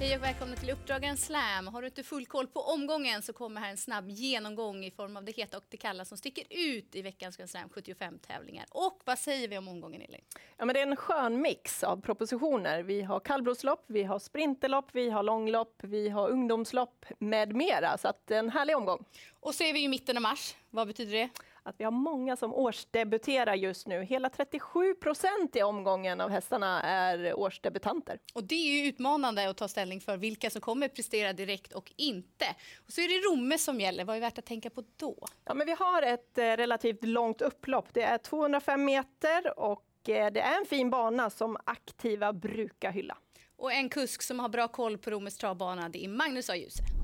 Hej och välkomna till Uppdragaren Slam. Har du inte full koll på omgången så kommer här en snabb genomgång i form av det heta och det kalla som sticker ut i veckans Grand Slam 75 tävlingar. Och vad säger vi om omgången Elin? Ja, men det är en skön mix av propositioner. Vi har kallblodslopp, vi har sprinterlopp, vi har långlopp, vi har ungdomslopp med mera. Så att en härlig omgång. Och så är vi i mitten av mars. Vad betyder det? Att vi har många som årsdebuterar just nu. Hela 37 procent i omgången av hästarna är årsdebutanter. Och det är ju utmanande att ta ställning för vilka som kommer prestera direkt och inte. Och så är det Romme som gäller. Vad är värt att tänka på då? Ja, men vi har ett eh, relativt långt upplopp. Det är 205 meter och eh, det är en fin bana som aktiva brukar hylla. Och en kusk som har bra koll på Rommes travbana, det är Magnus A. Djuse.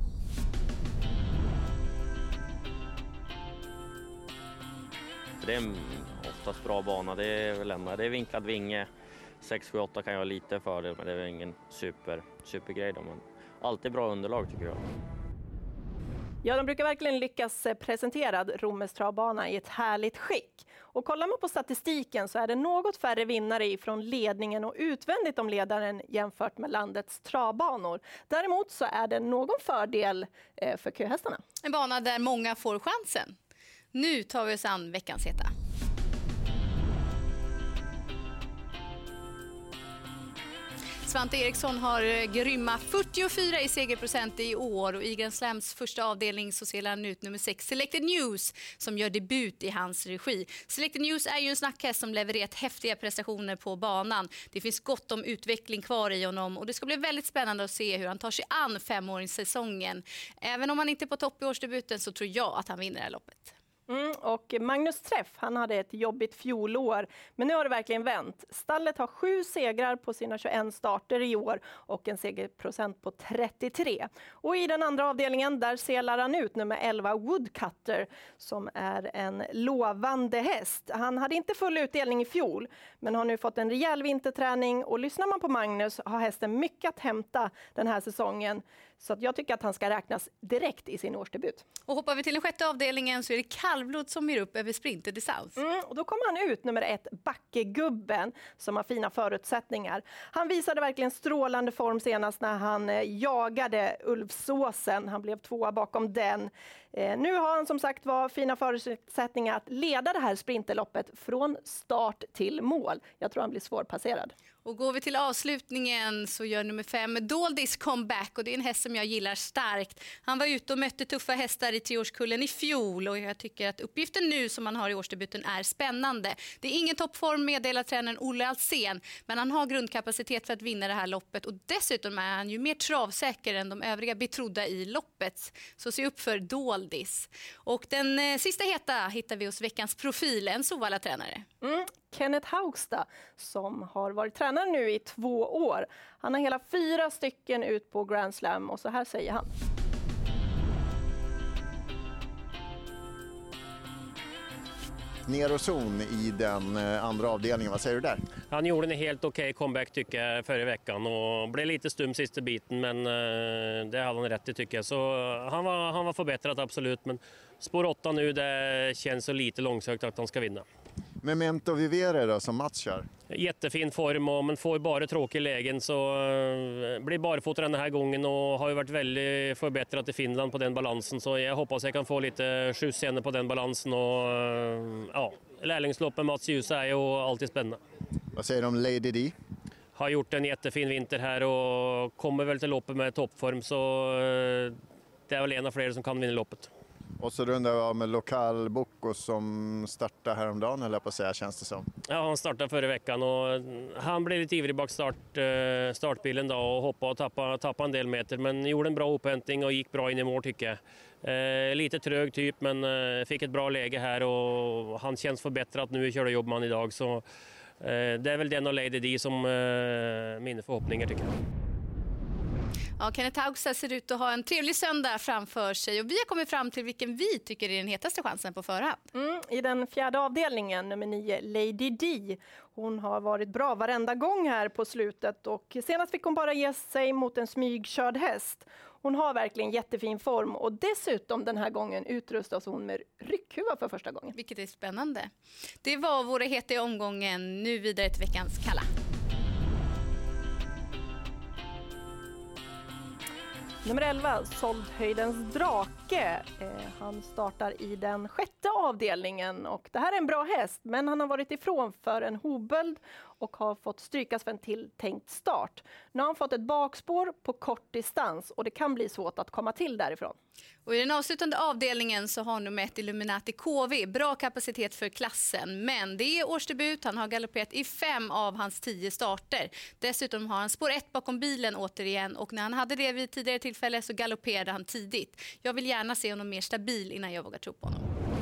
Det är oftast bra bana. Det är väl ändå, det är vinklad vinge. 6, 7, 8 kan jag ha lite fördel men det är ingen super, supergrej då. Men alltid bra underlag tycker jag. Ja, de brukar verkligen lyckas presentera Rommes travbana i ett härligt skick. Och kollar man på statistiken så är det något färre vinnare från ledningen och utvändigt om ledaren jämfört med landets travbanor. Däremot så är det någon fördel eh, för köhästarna. En bana där många får chansen. Nu tar vi oss an veckans heta. Svante Eriksson har eh, grymma 44 i segerprocent i år och i Grand Slams första avdelning så ser han ut nummer 6 Selected News som gör debut i hans regi. Selected News är ju en snackhäst som levererat häftiga prestationer på banan. Det finns gott om utveckling kvar i honom och det ska bli väldigt spännande att se hur han tar sig an femåringssäsongen. Även om han inte är på topp i årsdebuten så tror jag att han vinner det här loppet. Mm, och Magnus Träff han hade ett jobbigt fjolår, men nu har det verkligen vänt. Stallet har sju segrar på sina 21 starter i år och en segerprocent på 33. Och i den andra avdelningen där selar han ut nummer 11 Woodcutter som är en lovande häst. Han hade inte full utdelning i fjol, men har nu fått en rejäl vinterträning och lyssnar man på Magnus har hästen mycket att hämta den här säsongen. Så att jag tycker att han ska räknas direkt i sin årsdebut. Och hoppar vi till den sjätte avdelningen så är det kallblod som ger upp över sprinterdistans. Mm, och då kommer han ut, nummer ett, Backegubben, som har fina förutsättningar. Han visade verkligen strålande form senast när han eh, jagade Ulfsåsen. Han blev tvåa bakom den. Eh, nu har han som sagt var fina förutsättningar att leda det här sprinterloppet från start till mål. Jag tror han blir svårpasserad. Och går vi till avslutningen så gör nummer fem Doldis comeback och det är en häst som jag gillar starkt. Han var ute och mötte tuffa hästar i treårskullen i fjol och jag tycker att uppgiften nu som han har i årsdebuten är spännande. Det är ingen toppform meddelar tränaren Olle Alsen men han har grundkapacitet för att vinna det här loppet och dessutom är han ju mer travsäker än de övriga betrodda i loppet. Så se upp för Doldis. Och den eh, sista heta hittar vi hos veckans profil, en Sovalla-tränare. Mm. Kenneth Haugstad som har varit tränare nu i två år. Han har hela fyra stycken ut på Grand Slam och så här säger han. Nerozon i den eh, andra avdelningen, vad säger du där? Han gjorde en helt okej okay comeback tycker jag förra veckan och blev lite stum sista biten men eh, det hade han rätt i tycker jag. Så eh, han var, han var förbättrad absolut men spår 8 nu det känns så lite långsökt att han ska vinna. Memento Vivere då, som Mats kör? Jättefin form, och, men får bara tråkiga lägen så uh, blir barfota den här gången och har ju varit väldigt förbättrat i Finland på den balansen. Så jag hoppas jag kan få lite skjuts igen på den balansen. Och, uh, ja, lärlingslopp med Mats Djuse är ju alltid spännande. Vad säger du om Lady D? Har gjort en jättefin vinter här och kommer väl till loppet med toppform så uh, det är väl en av flera som kan vinna loppet. Och så rundar vi av med Lokal Boko som startade häromdagen, eller på att säga, känns det som. Ja, han startade förra veckan och han blev lite ivrig bak start, eh, startbilen då och hoppade och tappade, tappade en del meter. Men gjorde en bra upphämtning och gick bra in i mål tycker jag. Eh, lite trög typ, men eh, fick ett bra läge här och han känns förbättrad nu i körde idag. Så eh, det är väl den och Lady D som eh, mina förhoppningar tycker jag. Ja, Kenneth Haugstad ser ut att ha en trevlig söndag framför sig och vi har kommit fram till vilken vi tycker är den hetaste chansen på förhand. Mm, I den fjärde avdelningen, nummer nio, Lady D. Hon har varit bra varenda gång här på slutet och senast fick hon bara ge sig mot en smygkörd häst. Hon har verkligen jättefin form och dessutom den här gången utrustas hon med ryckhuva för första gången. Vilket är spännande. Det var våra heta i omgången. Nu vidare till veckans Kalla. Nummer 11, Soldhöjdens drake. Eh, han startar i den sjätte avdelningen och det här är en bra häst, men han har varit ifrån för en hovböld och har fått strykas för en tilltänkt start. Nu har han fått ett bakspår på kort distans och det kan bli svårt att komma till därifrån. Och I den avslutande avdelningen så har nummer ett Illuminati KV bra kapacitet för klassen. Men det är årsdebut, han har galopperat i fem av hans tio starter. Dessutom har han spår ett bakom bilen återigen och när han hade det vid tidigare tillfälle så galopperade han tidigt. Jag vill gärna se honom mer stabil innan jag vågar tro på honom.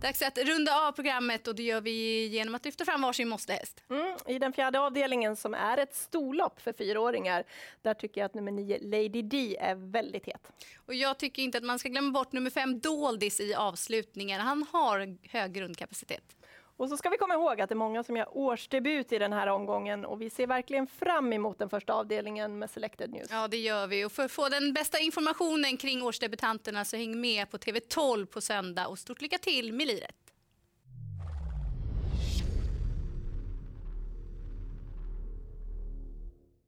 Dags att runda av programmet och det gör vi genom att lyfta fram varsin måstehäst. Mm, I den fjärde avdelningen som är ett storlopp för fyraåringar, där tycker jag att nummer nio Lady D är väldigt het. Och jag tycker inte att man ska glömma bort nummer fem Doldis i avslutningen. Han har hög grundkapacitet. Och så ska vi komma ihåg att det är många som gör årsdebut i den här omgången och vi ser verkligen fram emot den första avdelningen med Selected News. Ja, det gör vi. Och för att få den bästa informationen kring årsdebutanterna så häng med på TV12 på söndag och stort lycka till med liret.